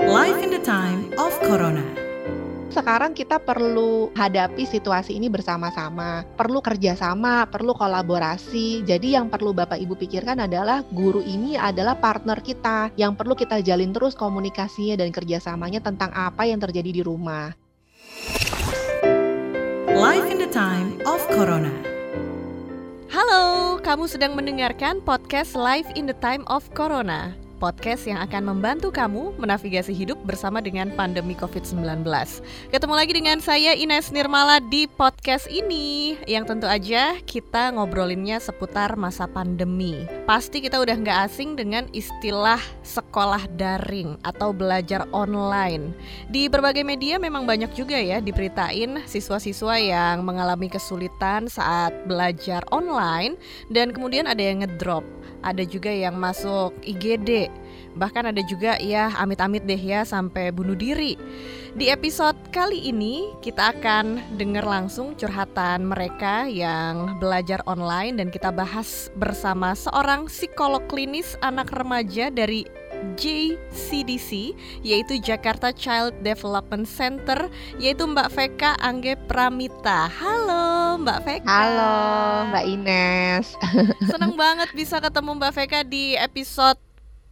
Life in the time of Corona. Sekarang kita perlu hadapi situasi ini bersama-sama, perlu kerjasama, perlu kolaborasi. Jadi yang perlu Bapak Ibu pikirkan adalah guru ini adalah partner kita yang perlu kita jalin terus komunikasinya dan kerjasamanya tentang apa yang terjadi di rumah. Life in the time of Corona. Halo, kamu sedang mendengarkan podcast Live in the Time of Corona podcast yang akan membantu kamu menavigasi hidup bersama dengan pandemi COVID-19. Ketemu lagi dengan saya Ines Nirmala di podcast ini yang tentu aja kita ngobrolinnya seputar masa pandemi. Pasti kita udah nggak asing dengan istilah sekolah daring atau belajar online. Di berbagai media memang banyak juga ya diberitain siswa-siswa yang mengalami kesulitan saat belajar online dan kemudian ada yang ngedrop ada juga yang masuk IGD, bahkan ada juga ya amit-amit deh ya sampai bunuh diri. Di episode kali ini kita akan dengar langsung curhatan mereka yang belajar online dan kita bahas bersama seorang psikolog klinis anak remaja dari JCDC yaitu Jakarta Child Development Center yaitu Mbak Veka Angge Pramita. Halo Mbak Veka. Halo Mbak Ines. Senang banget bisa ketemu Mbak Veka di episode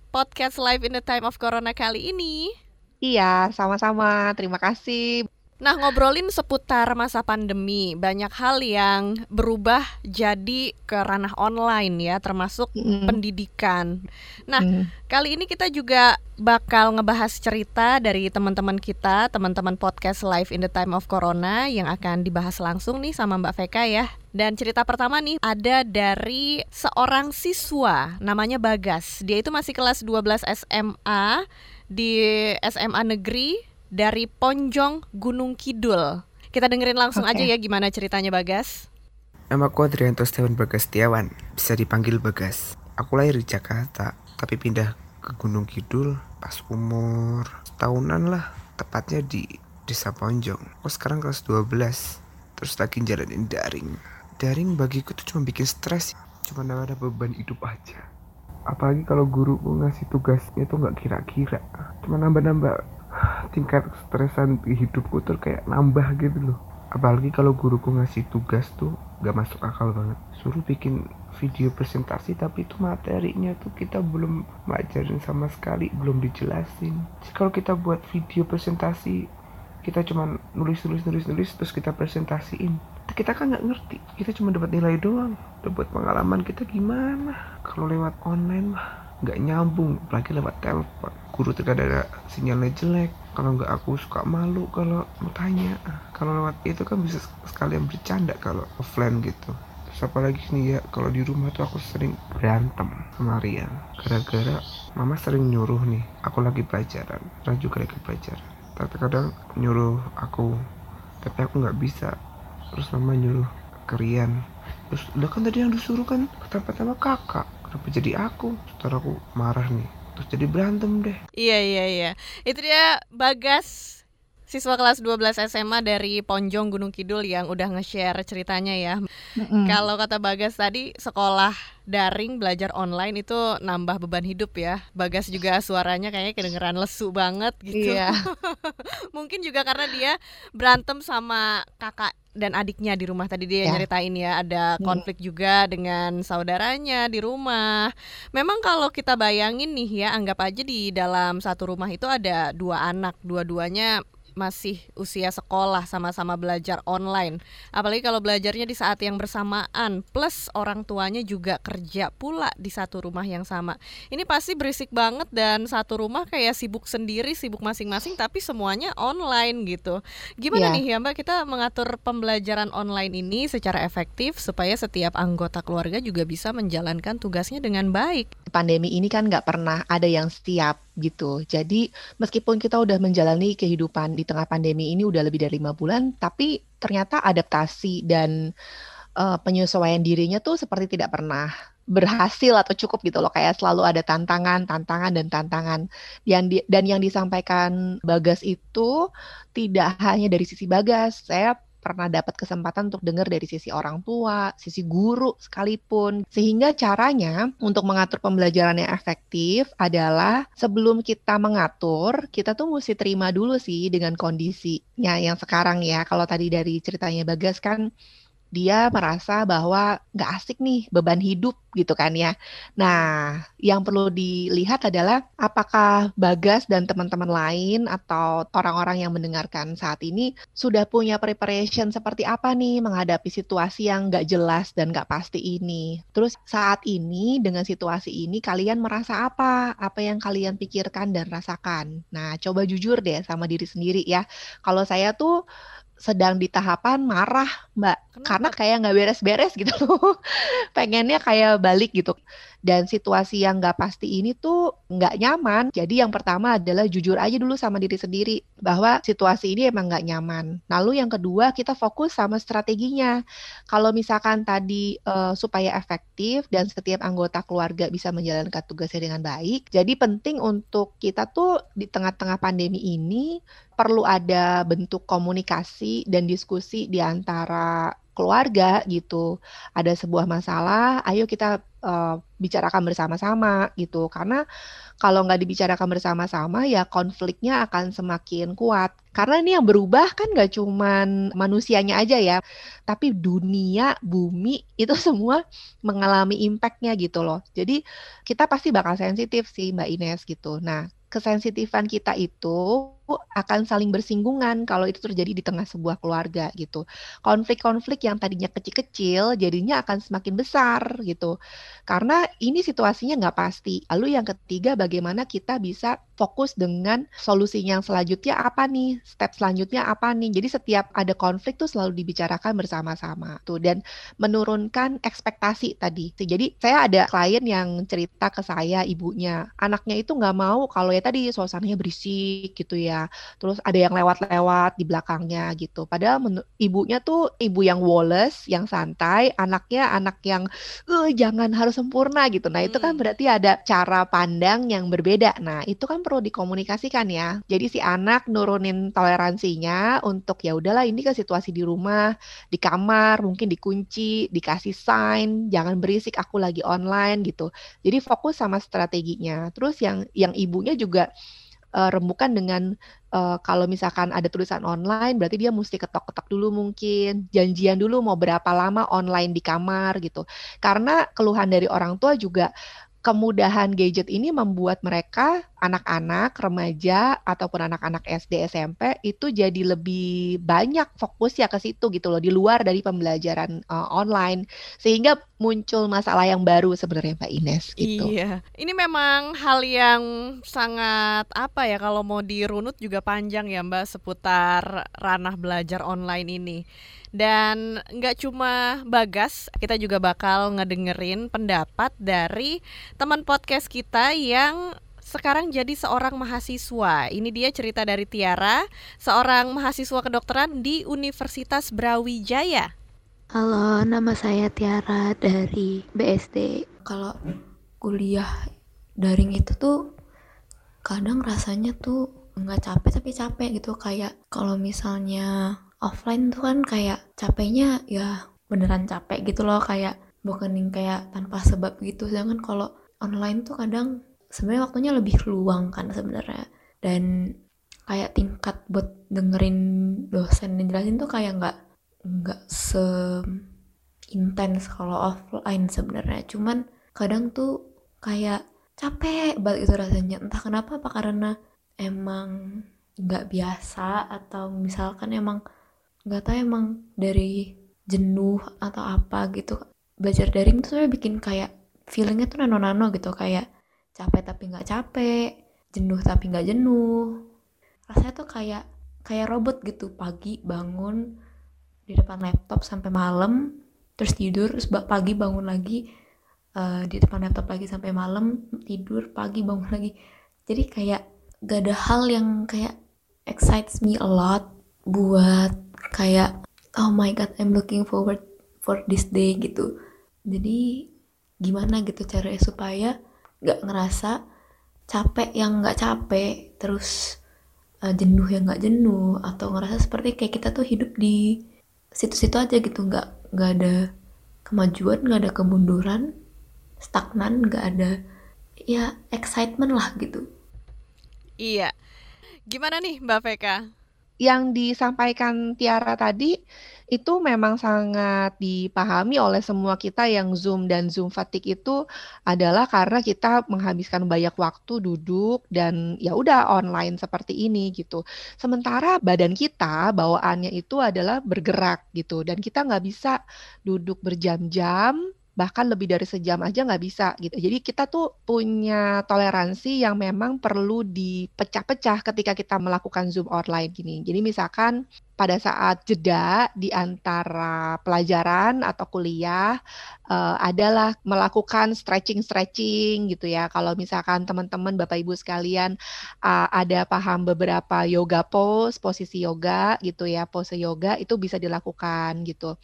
podcast Live in the Time of Corona kali ini. Iya, sama-sama. Terima kasih. Nah, ngobrolin seputar masa pandemi, banyak hal yang berubah jadi ke ranah online ya, termasuk mm. pendidikan. Nah, mm. kali ini kita juga bakal ngebahas cerita dari teman-teman kita, teman-teman podcast Live in the Time of Corona yang akan dibahas langsung nih sama Mbak Veka ya. Dan cerita pertama nih ada dari seorang siswa namanya Bagas. Dia itu masih kelas 12 SMA di SMA Negeri dari Ponjong Gunung Kidul. Kita dengerin langsung okay. aja ya gimana ceritanya Bagas. Nama aku Adrianto Setiawan Bagas Setiawan, bisa dipanggil Bagas. Aku lahir di Jakarta, tapi pindah ke Gunung Kidul pas umur tahunan lah, tepatnya di Desa Ponjong. Aku sekarang kelas 12, terus lagi jalanin daring. Daring bagiku tuh cuma bikin stres, cuma ada beban hidup aja. Apalagi kalau guruku ngasih tugasnya tuh nggak kira-kira, cuma nambah-nambah tingkat stresan di hidupku tuh kayak nambah gitu loh. Apalagi kalau guruku ngasih tugas tuh gak masuk akal banget. Suruh bikin video presentasi tapi itu materinya tuh kita belum ngajarin sama sekali belum dijelasin. Jadi kalau kita buat video presentasi kita cuma nulis nulis nulis nulis terus kita presentasiin. Kita kan nggak ngerti kita cuma dapat nilai doang. Dapat pengalaman kita gimana? Kalau lewat online mah nggak nyambung apalagi lewat telepon guru terkadang ada sinyalnya jelek. Kalau nggak aku suka malu kalau mau tanya. Kalau lewat itu kan bisa sekalian bercanda kalau offline gitu. Terus apalagi nih ya kalau di rumah tuh aku sering berantem sama Rian. Gara-gara mama sering nyuruh nih aku lagi pelajaran dan juga lagi pelajaran. Terkadang nyuruh aku tapi aku nggak bisa. Terus mama nyuruh ke Rian. Terus udah kan tadi yang disuruh kan pertama-tama kakak kenapa jadi aku? Setelah aku marah nih terus jadi berantem deh iya iya iya itu dia Bagas siswa kelas 12 SMA dari Ponjong Gunung Kidul yang udah nge-share ceritanya ya. Mm-hmm. Kalau kata Bagas tadi sekolah daring belajar online itu nambah beban hidup ya. Bagas juga suaranya kayaknya kedengeran lesu banget gitu. Iya. Mungkin juga karena dia berantem sama kakak dan adiknya di rumah tadi dia ya. nyeritain ya ada konflik juga dengan saudaranya di rumah. Memang kalau kita bayangin nih ya anggap aja di dalam satu rumah itu ada dua anak, dua-duanya masih usia sekolah sama-sama belajar online. Apalagi kalau belajarnya di saat yang bersamaan plus orang tuanya juga kerja pula di satu rumah yang sama. Ini pasti berisik banget dan satu rumah kayak sibuk sendiri, sibuk masing-masing tapi semuanya online gitu. Gimana yeah. nih ya Mbak kita mengatur pembelajaran online ini secara efektif supaya setiap anggota keluarga juga bisa menjalankan tugasnya dengan baik. Pandemi ini kan nggak pernah ada yang siap gitu. Jadi meskipun kita udah menjalani kehidupan di tengah pandemi ini udah lebih dari lima bulan, tapi ternyata adaptasi dan uh, penyesuaian dirinya tuh seperti tidak pernah berhasil atau cukup gitu loh kayak selalu ada tantangan, tantangan dan tantangan. Yang di, dan yang disampaikan Bagas itu tidak hanya dari sisi Bagas. Saya pernah dapat kesempatan untuk dengar dari sisi orang tua, sisi guru sekalipun. Sehingga caranya untuk mengatur pembelajaran yang efektif adalah sebelum kita mengatur, kita tuh mesti terima dulu sih dengan kondisinya yang sekarang ya. Kalau tadi dari ceritanya Bagas kan dia merasa bahwa nggak asik nih beban hidup gitu kan ya. Nah, yang perlu dilihat adalah apakah Bagas dan teman-teman lain atau orang-orang yang mendengarkan saat ini sudah punya preparation seperti apa nih menghadapi situasi yang nggak jelas dan nggak pasti ini. Terus saat ini dengan situasi ini kalian merasa apa? Apa yang kalian pikirkan dan rasakan? Nah, coba jujur deh sama diri sendiri ya. Kalau saya tuh sedang di tahapan marah mbak Kenapa? karena kayak nggak beres-beres gitu pengennya kayak balik gitu dan situasi yang nggak pasti ini tuh nggak nyaman. Jadi yang pertama adalah jujur aja dulu sama diri sendiri bahwa situasi ini emang nggak nyaman. Lalu yang kedua kita fokus sama strateginya. Kalau misalkan tadi uh, supaya efektif dan setiap anggota keluarga bisa menjalankan tugasnya dengan baik, jadi penting untuk kita tuh di tengah-tengah pandemi ini perlu ada bentuk komunikasi dan diskusi di antara keluarga gitu. Ada sebuah masalah, ayo kita uh, bicarakan bersama-sama gitu. Karena kalau nggak dibicarakan bersama-sama ya konfliknya akan semakin kuat. Karena ini yang berubah kan nggak cuman manusianya aja ya, tapi dunia, bumi itu semua mengalami impactnya gitu loh. Jadi kita pasti bakal sensitif sih Mbak Ines gitu. Nah kesensitifan kita itu akan saling bersinggungan kalau itu terjadi di tengah sebuah keluarga gitu. Konflik-konflik yang tadinya kecil-kecil jadinya akan semakin besar gitu. Karena ini situasinya nggak pasti. Lalu yang ketiga bagaimana kita bisa fokus dengan solusinya yang selanjutnya apa nih? Step selanjutnya apa nih? Jadi setiap ada konflik tuh selalu dibicarakan bersama-sama tuh dan menurunkan ekspektasi tadi. Jadi saya ada klien yang cerita ke saya ibunya, anaknya itu nggak mau kalau ya tadi suasananya berisik gitu ya. Terus ada yang lewat-lewat di belakangnya gitu. Padahal ibunya tuh ibu yang Wallace, yang santai, anaknya anak yang eh jangan harus sempurna gitu. Nah, itu kan hmm. berarti ada cara pandang yang berbeda. Nah, itu kan perlu dikomunikasikan ya. Jadi si anak nurunin toleransinya untuk ya udahlah ini kan situasi di rumah, di kamar, mungkin dikunci, dikasih sign, jangan berisik aku lagi online gitu. Jadi fokus sama strateginya. Terus yang yang ibunya juga uh, rembukan dengan uh, kalau misalkan ada tulisan online berarti dia mesti ketok-ketok dulu mungkin janjian dulu mau berapa lama online di kamar gitu. Karena keluhan dari orang tua juga kemudahan gadget ini membuat mereka anak-anak remaja ataupun anak-anak SD SMP itu jadi lebih banyak fokus ya ke situ gitu loh di luar dari pembelajaran uh, online sehingga muncul masalah yang baru sebenarnya Mbak Ines gitu. Iya. Ini memang hal yang sangat apa ya kalau mau dirunut juga panjang ya Mbak seputar ranah belajar online ini. Dan nggak cuma Bagas, kita juga bakal ngedengerin pendapat dari teman podcast kita yang sekarang jadi seorang mahasiswa. Ini dia cerita dari Tiara, seorang mahasiswa kedokteran di Universitas Brawijaya. Halo, nama saya Tiara dari BSD. Kalau kuliah daring itu tuh kadang rasanya tuh nggak capek tapi capek gitu kayak kalau misalnya offline tuh kan kayak capeknya ya beneran capek gitu loh kayak bukan kayak tanpa sebab gitu sedangkan kalau online tuh kadang sebenarnya waktunya lebih luang kan sebenarnya. Dan kayak tingkat buat dengerin dosen jelasin tuh kayak nggak nggak se intens kalau offline sebenarnya. Cuman kadang tuh kayak capek banget itu rasanya. Entah kenapa apa karena emang nggak biasa atau misalkan emang nggak tahu emang dari jenuh atau apa gitu. Belajar daring tuh sebenarnya bikin kayak feelingnya tuh nano-nano gitu kayak capek tapi nggak capek jenuh tapi nggak jenuh. Rasanya tuh kayak kayak robot gitu pagi bangun di depan laptop sampai malam terus tidur terus pagi bangun lagi uh, di depan laptop lagi sampai malam tidur pagi bangun lagi. Jadi kayak gak ada hal yang kayak excites me a lot buat kayak oh my god I'm looking forward for this day gitu. Jadi gimana gitu caranya supaya nggak ngerasa capek yang nggak capek terus uh, jenuh yang nggak jenuh atau ngerasa seperti kayak kita tuh hidup di situ-situ aja gitu nggak nggak ada kemajuan nggak ada kemunduran stagnan nggak ada ya excitement lah gitu Iya. Gimana nih Mbak Veka? Yang disampaikan Tiara tadi itu memang sangat dipahami oleh semua kita yang Zoom dan Zoom fatigue itu adalah karena kita menghabiskan banyak waktu duduk dan ya udah online seperti ini gitu. Sementara badan kita bawaannya itu adalah bergerak gitu dan kita nggak bisa duduk berjam-jam bahkan lebih dari sejam aja nggak bisa gitu. Jadi kita tuh punya toleransi yang memang perlu dipecah-pecah ketika kita melakukan Zoom online gini. Jadi misalkan pada saat jeda di antara pelajaran atau kuliah uh, adalah melakukan stretching-stretching gitu ya. Kalau misalkan teman-teman Bapak Ibu sekalian uh, ada paham beberapa yoga pose, posisi yoga gitu ya, pose yoga itu bisa dilakukan gitu.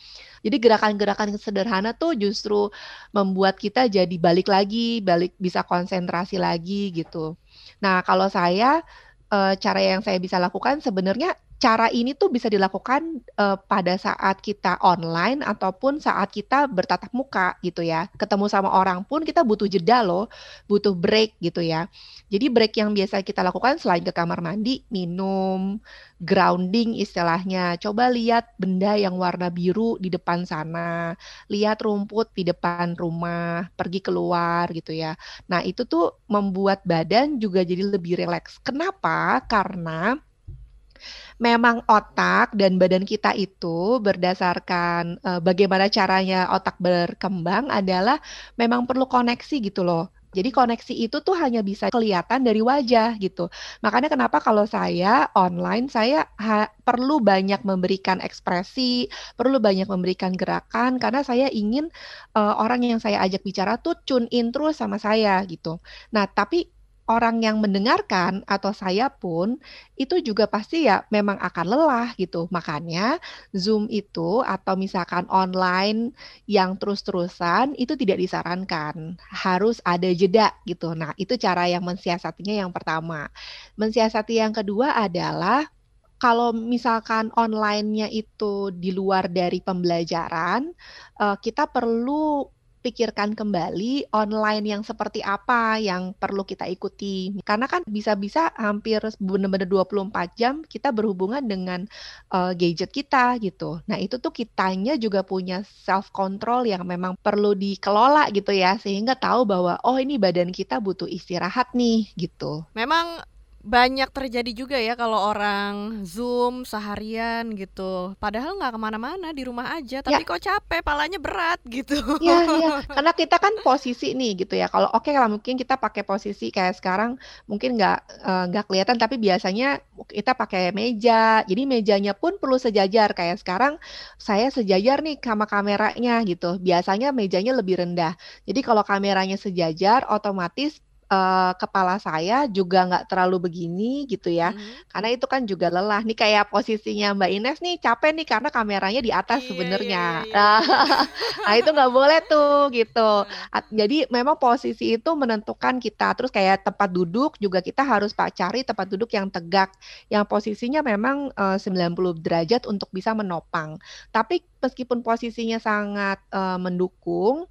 Jadi gerakan-gerakan sederhana tuh justru membuat kita jadi balik lagi, balik bisa konsentrasi lagi gitu. Nah, kalau saya uh, cara yang saya bisa lakukan sebenarnya cara ini tuh bisa dilakukan uh, pada saat kita online ataupun saat kita bertatap muka gitu ya. Ketemu sama orang pun kita butuh jeda loh, butuh break gitu ya. Jadi break yang biasa kita lakukan selain ke kamar mandi, minum, grounding istilahnya. Coba lihat benda yang warna biru di depan sana, lihat rumput di depan rumah, pergi keluar gitu ya. Nah, itu tuh membuat badan juga jadi lebih rileks. Kenapa? Karena memang otak dan badan kita itu berdasarkan uh, bagaimana caranya otak berkembang adalah memang perlu koneksi gitu loh. Jadi koneksi itu tuh hanya bisa kelihatan dari wajah gitu. Makanya kenapa kalau saya online saya perlu banyak memberikan ekspresi, perlu banyak memberikan gerakan karena saya ingin uh, orang yang saya ajak bicara tuh tune in terus sama saya gitu. Nah, tapi orang yang mendengarkan atau saya pun itu juga pasti ya memang akan lelah gitu. Makanya Zoom itu atau misalkan online yang terus-terusan itu tidak disarankan. Harus ada jeda gitu. Nah, itu cara yang mensiasatinya yang pertama. Mensiasati yang kedua adalah kalau misalkan online-nya itu di luar dari pembelajaran, eh, kita perlu pikirkan kembali online yang seperti apa yang perlu kita ikuti. Karena kan bisa-bisa hampir benar-benar 24 jam kita berhubungan dengan uh, gadget kita gitu. Nah, itu tuh kitanya juga punya self control yang memang perlu dikelola gitu ya sehingga tahu bahwa oh ini badan kita butuh istirahat nih gitu. Memang banyak terjadi juga ya kalau orang zoom seharian gitu. Padahal nggak ke mana-mana di rumah aja. Tapi ya. kok capek palanya berat gitu. Iya iya. Karena kita kan posisi nih gitu ya. Kalau oke okay, kalau mungkin kita pakai posisi kayak sekarang mungkin nggak eh, nggak uh, kelihatan. Tapi biasanya kita pakai meja. Jadi mejanya pun perlu sejajar. Kayak sekarang saya sejajar nih sama kameranya gitu. Biasanya mejanya lebih rendah. Jadi kalau kameranya sejajar otomatis uh, kepala saya juga nggak terlalu begini gitu ya. Mm-hmm. Karena itu kan juga lelah. Nih kayak posisinya Mbak Ines nih capek nih karena kameranya di atas iya, sebenarnya. Iya, iya. Nah, nah itu nggak boleh tuh gitu. Jadi memang posisi itu menentukan kita. Terus kayak tempat duduk juga kita harus pak cari tempat duduk yang tegak, yang posisinya memang uh, 90 derajat untuk bisa menopang. Tapi meskipun posisinya sangat uh, mendukung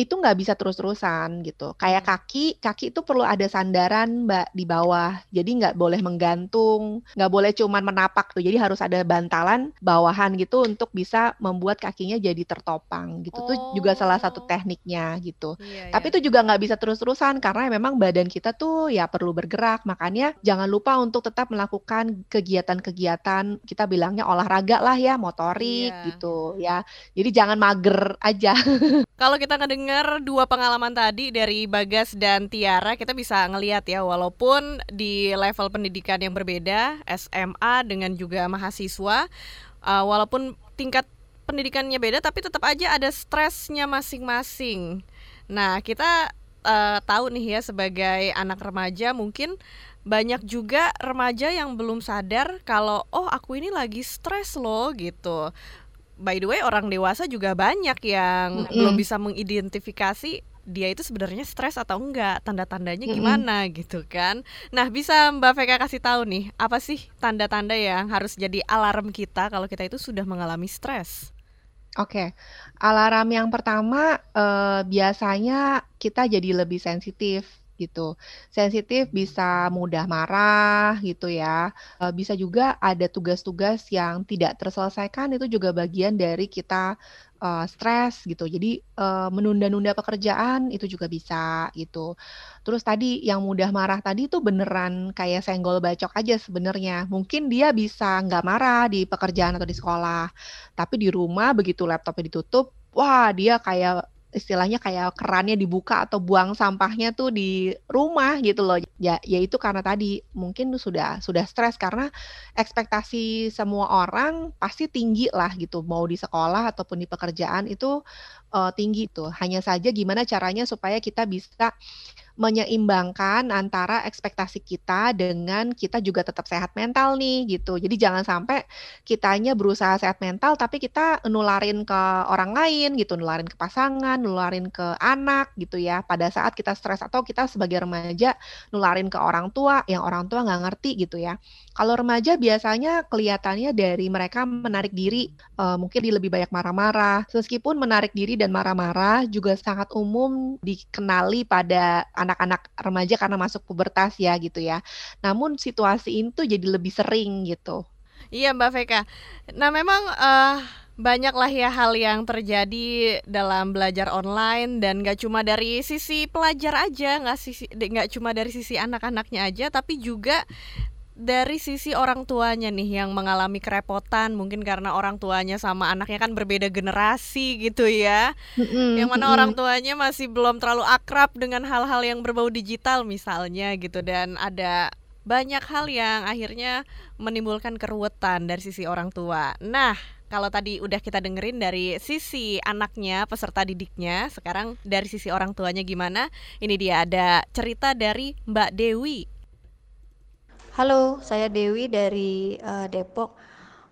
itu nggak bisa terus-terusan gitu. Kayak hmm. kaki, kaki itu perlu ada sandaran mbak di bawah. Jadi nggak boleh menggantung, nggak boleh cuman menapak tuh. Jadi harus ada bantalan bawahan gitu untuk bisa membuat kakinya jadi tertopang gitu. Oh. Tuh juga salah satu oh. tekniknya gitu. Iya, Tapi iya. itu juga nggak bisa terus-terusan karena memang badan kita tuh ya perlu bergerak. Makanya jangan lupa untuk tetap melakukan kegiatan-kegiatan kita bilangnya olahraga lah ya, motorik iya. gitu ya. Jadi jangan mager aja. Kalau kita ngedengar dengar dua pengalaman tadi dari Bagas dan Tiara, kita bisa ngelihat ya walaupun di level pendidikan yang berbeda, SMA dengan juga mahasiswa, uh, walaupun tingkat pendidikannya beda tapi tetap aja ada stresnya masing-masing. Nah, kita uh, tahu nih ya sebagai anak remaja mungkin banyak juga remaja yang belum sadar kalau oh aku ini lagi stres loh gitu by the way orang dewasa juga banyak yang mm -hmm. belum bisa mengidentifikasi dia itu sebenarnya stres atau enggak, tanda-tandanya gimana gitu kan. Nah, bisa Mbak Vega kasih tahu nih, apa sih tanda-tanda yang harus jadi alarm kita kalau kita itu sudah mengalami stres? Oke, alarm yang pertama, eee, biasanya kita jadi lebih sensitif gitu. Sensitif bisa mudah marah gitu ya, eee, bisa juga ada tugas-tugas yang tidak terselesaikan itu juga bagian dari kita, eee, stres gitu. Jadi, eee, menunda-nunda pekerjaan itu juga bisa gitu. Terus tadi yang mudah marah tadi tuh beneran kayak senggol bacok aja sebenarnya. Mungkin dia bisa nggak marah di pekerjaan atau di sekolah, tapi di rumah begitu laptopnya ditutup, wah dia kayak istilahnya kayak kerannya dibuka atau buang sampahnya tuh di rumah gitu loh. Ya ya itu karena tadi mungkin sudah sudah stres karena ekspektasi semua orang pasti tinggi lah gitu, mau di sekolah ataupun di pekerjaan itu, eee, tinggi tuh. Hanya saja gimana caranya supaya kita bisa menyeimbangkan antara ekspektasi kita dengan kita juga tetap sehat mental nih gitu. Jadi jangan sampai kitanya berusaha sehat mental tapi kita nularin ke orang lain gitu, nularin ke pasangan, nularin ke anak gitu ya. Pada saat kita stres atau kita sebagai remaja nularin ke orang tua, yang orang tua nggak ngerti gitu ya. Kalau remaja biasanya kelihatannya dari mereka menarik diri, eee, mungkin dia lebih banyak marah-marah. Meskipun menarik diri dan marah-marah juga sangat umum dikenali pada anak-anak remaja karena masuk pubertas ya gitu ya. Namun situasi itu jadi lebih sering gitu. Iya Mbak Vega. Nah memang, eee, banyaklah ya hal yang terjadi dalam belajar online dan nggak cuma dari sisi pelajar aja, nggak sisi nggak cuma dari sisi anak-anaknya aja, tapi juga dari sisi orang tuanya nih yang mengalami kerepotan mungkin karena orang tuanya sama anaknya kan berbeda generasi gitu ya. Mhm Yang mana orang tuanya masih belum terlalu akrab dengan hal-hal yang berbau digital misalnya gitu dan ada banyak hal yang akhirnya menimbulkan keruwetan dari sisi orang tua. Nah, kalau tadi udah kita dengerin dari sisi anaknya, peserta didiknya, sekarang dari sisi orang tuanya gimana? Ini dia ada cerita dari Mbak Dewi. Halo, saya Dewi dari eh, Depok.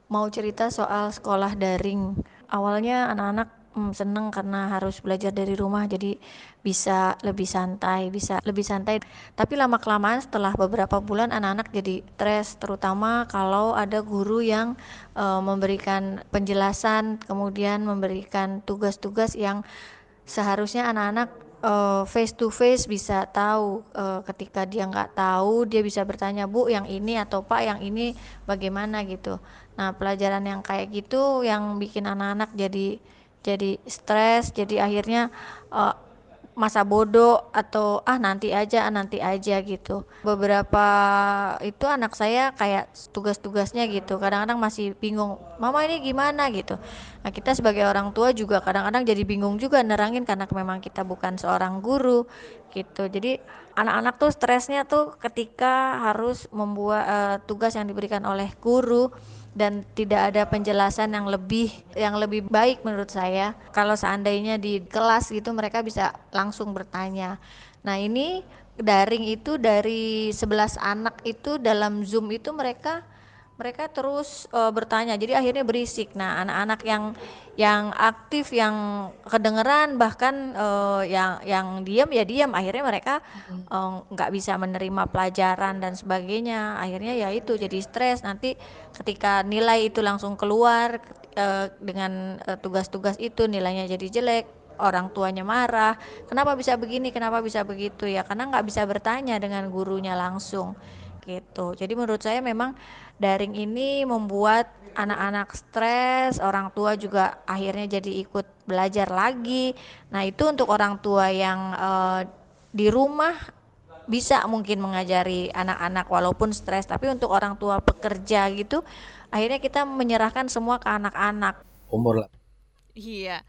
Mau cerita soal sekolah daring. Awalnya anak-anak mm, seneng karena harus belajar dari rumah, jadi bisa lebih santai, bisa lebih santai. Tapi lama-kelamaan setelah beberapa bulan anak-anak jadi stres, terutama kalau ada guru yang eh, memberikan penjelasan, kemudian memberikan tugas-tugas yang seharusnya anak-anak eh, face to face bisa tahu eh, ketika dia nggak tahu dia bisa bertanya bu yang ini atau pak yang ini bagaimana? gitu. Nah pelajaran yang kayak gitu yang bikin anak-anak jadi jadi stres jadi akhirnya eh, masa bodoh atau ah nanti aja ah nanti aja gitu. Beberapa itu anak saya kayak tugas-tugasnya gitu. Kadang-kadang masih bingung mama ini gimana? gitu. Nah kita sebagai orang tua juga kadang-kadang jadi bingung juga nerangin karena memang kita bukan seorang guru gitu. Jadi anak-anak tuh stresnya tuh ketika harus membuat eh, tugas yang diberikan oleh guru dan tidak ada penjelasan yang lebih yang lebih baik menurut saya. Kalau seandainya di kelas gitu mereka bisa langsung bertanya. Nah ini daring itu dari 11 anak itu dalam zoom itu mereka mereka terus eh, bertanya. Jadi akhirnya berisik. Nah anak-anak yang yang aktif yang kedengeran bahkan eh, yang yang diam ya diam akhirnya mereka eh, nggak bisa menerima pelajaran dan sebagainya. Akhirnya ya itu jadi stres. Nanti ketika nilai itu langsung keluar eh, dengan tugas-tugas itu nilainya jadi jelek orang tuanya marah. Kenapa bisa begini? Kenapa bisa begitu? Ya karena nggak bisa bertanya dengan gurunya langsung gitu. Jadi menurut saya memang daring ini membuat anak-anak stres orang tua juga akhirnya jadi ikut belajar lagi nah itu untuk orang tua yang eh, di rumah bisa mungkin mengajari anak-anak walaupun stres tapi untuk orang tua pekerja gitu akhirnya kita menyerahkan semua ke anak-anak umur lah. Iya.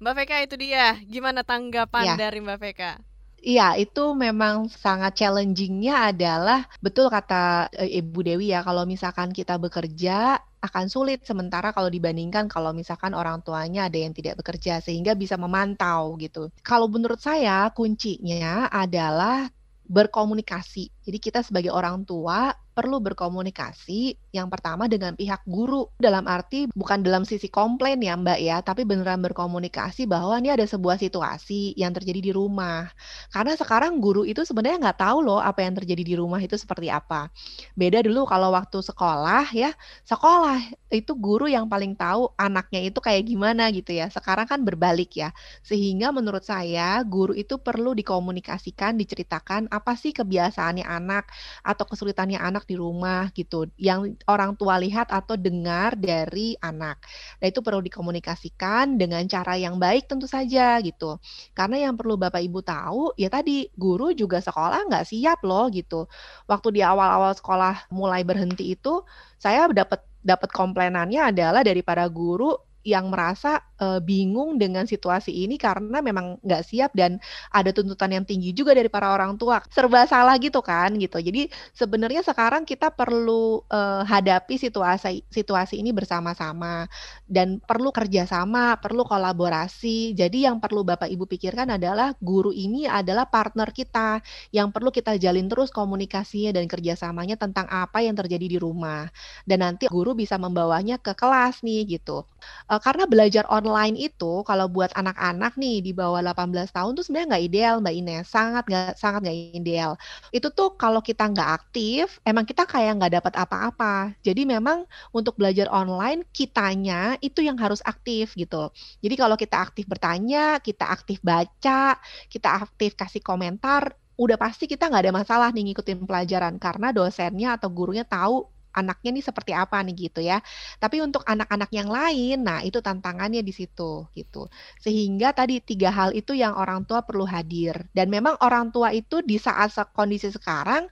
Mbak Vega itu dia. Gimana tanggapan Iya. dari Mbak Vega? Iya, itu memang sangat challenging-nya adalah betul kata eh, Ibu Dewi ya, kalau misalkan kita bekerja akan sulit sementara kalau dibandingkan kalau misalkan orang tuanya ada yang tidak bekerja sehingga bisa memantau gitu. Kalau menurut saya kuncinya adalah berkomunikasi. Jadi kita sebagai orang tua perlu berkomunikasi yang pertama dengan pihak guru. Dalam arti bukan dalam sisi komplain ya Mbak ya, tapi beneran berkomunikasi bahwa ini ada sebuah situasi yang terjadi di rumah. Karena sekarang guru itu sebenarnya nggak tahu loh apa yang terjadi di rumah itu seperti apa. Beda dulu kalau waktu sekolah ya, sekolah itu guru yang paling tahu anaknya itu kayak gimana gitu ya. Sekarang kan berbalik ya. Sehingga menurut saya guru itu perlu dikomunikasikan, diceritakan apa sih kebiasaannya anak atau kesulitannya anak di rumah gitu yang orang tua lihat atau dengar dari anak. Nah, itu perlu dikomunikasikan dengan cara yang baik tentu saja gitu. Karena yang perlu Bapak Ibu tahu ya tadi guru juga sekolah nggak siap loh gitu. Waktu di awal-awal sekolah mulai berhenti itu saya dapat dapat komplainannya adalah dari para guru yang merasa uh, bingung dengan situasi ini karena memang nggak siap dan ada tuntutan yang tinggi juga dari para orang tua. Serba salah gitu kan gitu. Jadi sebenarnya sekarang kita perlu uh, hadapi situasi situasi ini bersama-sama dan perlu kerjasama perlu kolaborasi. Jadi yang perlu bapak ibu pikirkan adalah guru ini adalah partner kita yang perlu kita jalin terus komunikasinya dan kerjasamanya tentang apa yang terjadi di rumah. Dan nanti guru bisa membawanya ke kelas nih gitu Uh, karena belajar online itu kalau buat anak-anak nih di bawah 18 tahun tuh sebenarnya nggak ideal Mbak Ines, sangat nggak sangat nggak ideal. Itu tuh kalau kita nggak aktif, emang kita kayak nggak dapat apa-apa. Jadi memang untuk belajar online kitanya itu yang harus aktif gitu. Jadi kalau kita aktif bertanya, kita aktif baca, kita aktif kasih komentar, udah pasti kita nggak ada masalah nih ngikutin pelajaran karena dosennya atau gurunya tahu anaknya nih seperti apa nih gitu ya. Tapi untuk anak-anak yang lain, nah itu tantangannya di situ gitu. Sehingga tadi tiga hal itu yang orang tua perlu hadir. Dan memang orang tua itu di saat kondisi sekarang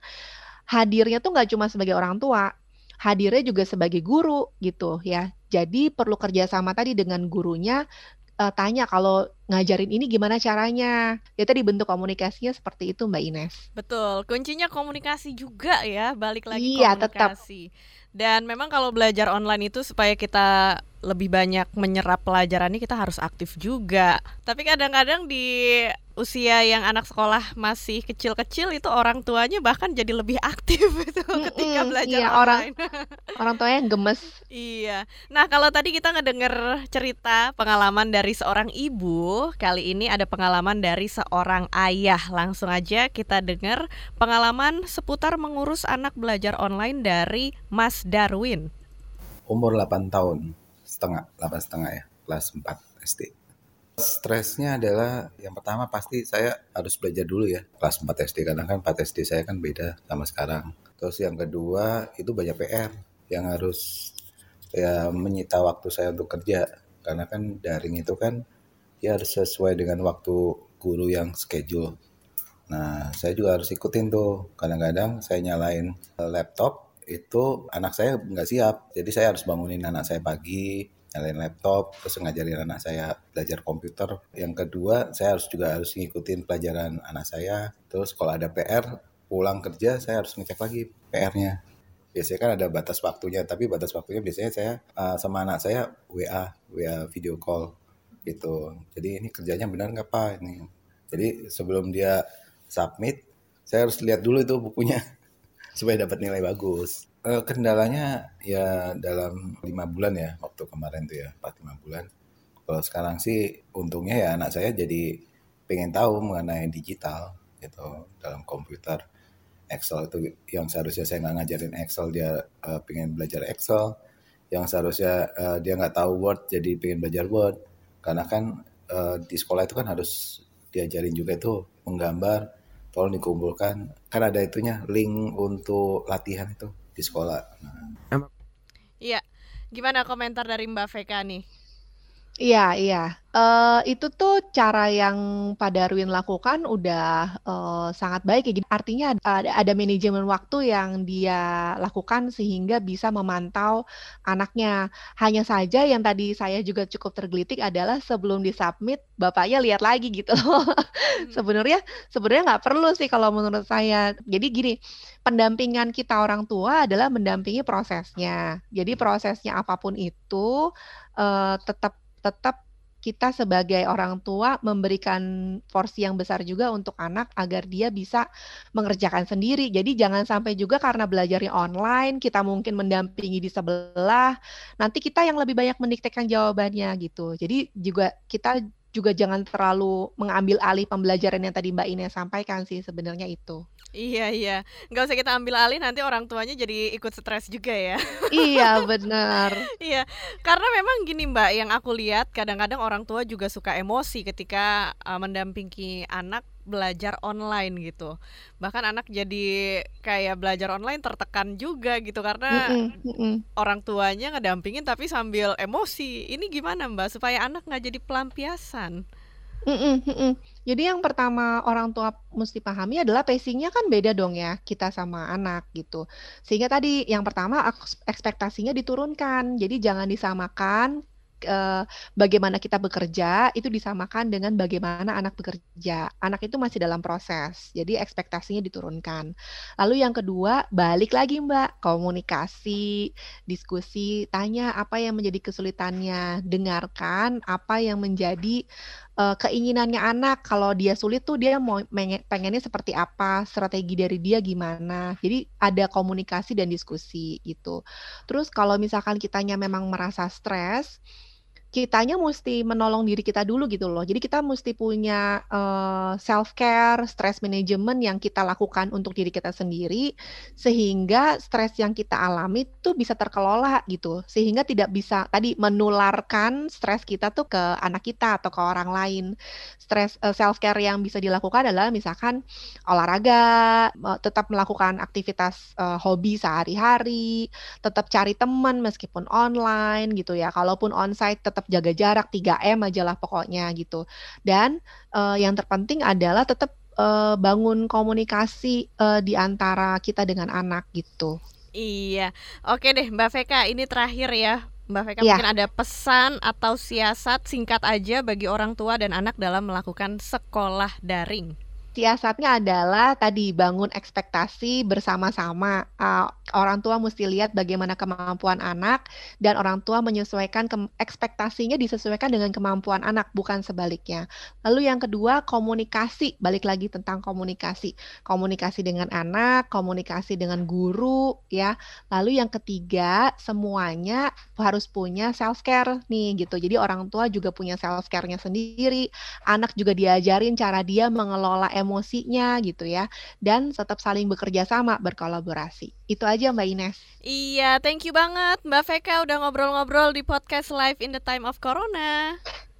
hadirnya tuh nggak cuma sebagai orang tua, hadirnya juga sebagai guru gitu ya. Jadi perlu kerjasama tadi dengan gurunya uh, tanya kalau ngajarin ini gimana caranya. Ya tadi bentuk komunikasinya seperti itu Mbak Ines. Betul, kuncinya komunikasi juga ya, balik lagi iya, komunikasi. Tetap. Dan memang kalau belajar online itu supaya kita lebih banyak menyerap pelajaran ini kita harus aktif juga. Tapi kadang-kadang di usia yang anak sekolah masih kecil-kecil itu orang tuanya bahkan jadi lebih aktif itu ketika belajar iya, online. Orang, orang tuanya yang gemes. iya. Nah, kalau tadi kita ngedenger cerita pengalaman dari seorang ibu, kali ini ada pengalaman dari seorang ayah. Langsung aja kita dengar pengalaman seputar mengurus anak belajar online dari Mas Darwin. Umur 8 tahun setengah, 8 setengah ya, kelas 4 SD. Stresnya adalah yang pertama pasti saya harus belajar dulu ya kelas 4 SD karena kan 4 SD saya kan beda sama sekarang. Terus yang kedua itu banyak PR yang harus ya menyita waktu saya untuk kerja karena kan daring itu kan ya harus sesuai dengan waktu guru yang schedule. Nah, saya juga harus ikutin tuh. Kadang-kadang saya nyalain laptop itu anak saya nggak siap. Jadi saya harus bangunin anak saya pagi, nyalain laptop, terus ngajarin anak saya belajar komputer. Yang kedua, saya harus juga harus ngikutin pelajaran anak saya. Terus kalau ada PR, pulang kerja saya harus ngecek lagi PR-nya. Biasanya kan ada batas waktunya, tapi batas waktunya biasanya saya uh, sama anak saya WA, WA video call gitu. Jadi ini kerjanya benar nggak pak ini? Jadi sebelum dia submit, saya harus lihat dulu itu bukunya supaya dapat nilai bagus. Uh, kendalanya ya dalam lima bulan ya waktu kemarin tuh ya empat lima bulan. Kalau sekarang sih untungnya ya anak saya jadi pengen tahu mengenai digital gitu dalam komputer. Excel itu yang seharusnya saya nggak ngajarin Excel dia uh, pengen belajar Excel. Yang seharusnya uh, dia nggak tahu Word jadi pengen belajar Word. Karena kan uh, di sekolah itu kan harus diajarin juga itu menggambar, tolong dikumpulkan. Kan ada itunya link untuk latihan itu di sekolah. Nah. Iya, gimana komentar dari Mbak Veka nih? Iya iya, uh, itu tuh cara yang Pak Darwin lakukan udah, uh, sangat baik ya, artinya ada ada manajemen waktu yang dia lakukan sehingga bisa memantau anaknya. Hanya saja yang tadi saya juga cukup tergelitik adalah sebelum di-submit bapaknya lihat lagi gitu loh. Hmm. Sebenarnya sebenarnya nggak perlu sih kalau menurut saya. Jadi gini, pendampingan kita orang tua adalah mendampingi prosesnya. Jadi prosesnya apa pun itu, uh, tetap tetap kita sebagai orang tua memberikan porsi yang besar juga untuk anak agar dia bisa mengerjakan sendiri. Jadi jangan sampai juga karena belajarnya online, kita mungkin mendampingi di sebelah, nanti kita yang lebih banyak mendiktekan jawabannya gitu. Jadi juga kita juga jangan terlalu mengambil alih pembelajaran yang tadi Mbak Ines sampaikan sih sebenarnya itu. Iya iya, nggak usah kita ambil alih nanti orang tuanya jadi ikut stres juga ya. Iya benar. Iya, karena memang gini Mbak, yang aku lihat kadang-kadang orang tua juga suka emosi ketika uh, mendampingi anak belajar online gitu. Bahkan anak jadi kayak belajar online tertekan juga gitu karena Mm-mm, mm-mm. orang tuanya ngedampingin tapi sambil emosi. Ini gimana Mbak supaya anak nggak jadi pelampiasan? Mm-mm, mm-mm. Jadi yang pertama orang tua mesti pahami adalah pacingnya kan beda dong ya kita sama anak gitu. Sehingga tadi yang pertama eks- ekspektasinya diturunkan. Jadi jangan disamakan eh, bagaimana kita bekerja itu disamakan dengan bagaimana anak bekerja. Anak itu masih dalam proses. Jadi ekspektasinya diturunkan. Lalu yang kedua, balik lagi Mbak, komunikasi, diskusi, tanya apa yang menjadi kesulitannya, dengarkan apa yang menjadi eh, keinginannya anak kalau dia sulit tuh dia mau pengennya seperti apa strategi dari dia gimana jadi ada komunikasi dan diskusi gitu terus kalau misalkan kitanya memang merasa stres kitanya mesti menolong diri kita dulu gitu loh. Jadi kita mesti punya self care, stress management yang kita lakukan untuk diri kita sendiri sehingga stres yang kita alami tuh bisa terkelola gitu. Sehingga tidak bisa tadi menularkan stres kita tuh ke anak kita atau ke orang lain. Stres self care yang bisa dilakukan adalah misalkan olahraga, tetap melakukan aktivitas eh, hobi sehari-hari, tetap cari teman meskipun online gitu ya. Kalaupun onsite tetap jaga jarak 3M aja lah pokoknya gitu. Dan eh, yang terpenting adalah tetap eh, bangun komunikasi eh, di antara kita dengan anak gitu. Iya, oke deh Mbak Veka, ini terakhir ya. Mbak Veka Iya. mungkin ada pesan atau siasat singkat aja bagi orang tua dan anak dalam melakukan sekolah daring. Siasatnya adalah tadi bangun ekspektasi bersama-sama. Uh, orang tua mesti lihat bagaimana kemampuan anak dan orang tua menyesuaikan ekspektasinya disesuaikan dengan kemampuan anak, bukan sebaliknya. Lalu yang kedua, komunikasi. Balik lagi tentang komunikasi. Komunikasi dengan anak, komunikasi dengan guru, ya. Lalu yang ketiga, semuanya harus punya self care nih gitu. Jadi orang tua juga punya self care-nya sendiri, anak juga diajarin cara dia mengelola emosinya gitu ya. Dan tetap saling bekerja sama berkolaborasi. Itu aja Mbak Ines. Iya, thank you banget. Mbak Veka udah ngobrol-ngobrol di podcast Live in the Time of Corona.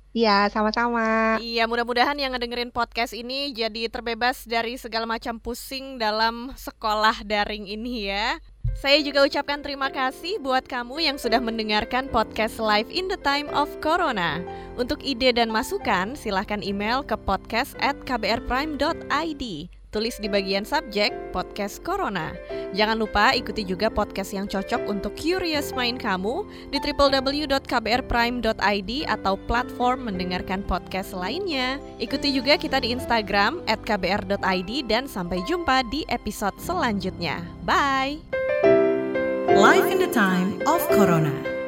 Iya sama-sama. Iya, mudah-mudahan yang ngedengerin podcast ini jadi terbebas dari segala macam pusing dalam sekolah daring ini ya. Saya juga ucapkan terima kasih buat kamu yang sudah mendengarkan podcast Live in the Time of Corona. Untuk ide dan masukan, silahkan email ke podcast at kbrprime.id. Tulis di bagian subjek podcast Corona. Jangan lupa ikuti juga podcast yang cocok untuk curious mind kamu di www.kbrprime.id atau platform mendengarkan podcast lainnya. Ikuti juga kita di Instagram kbr.id dan sampai jumpa di episode selanjutnya. Bye! Life in the time of Corona.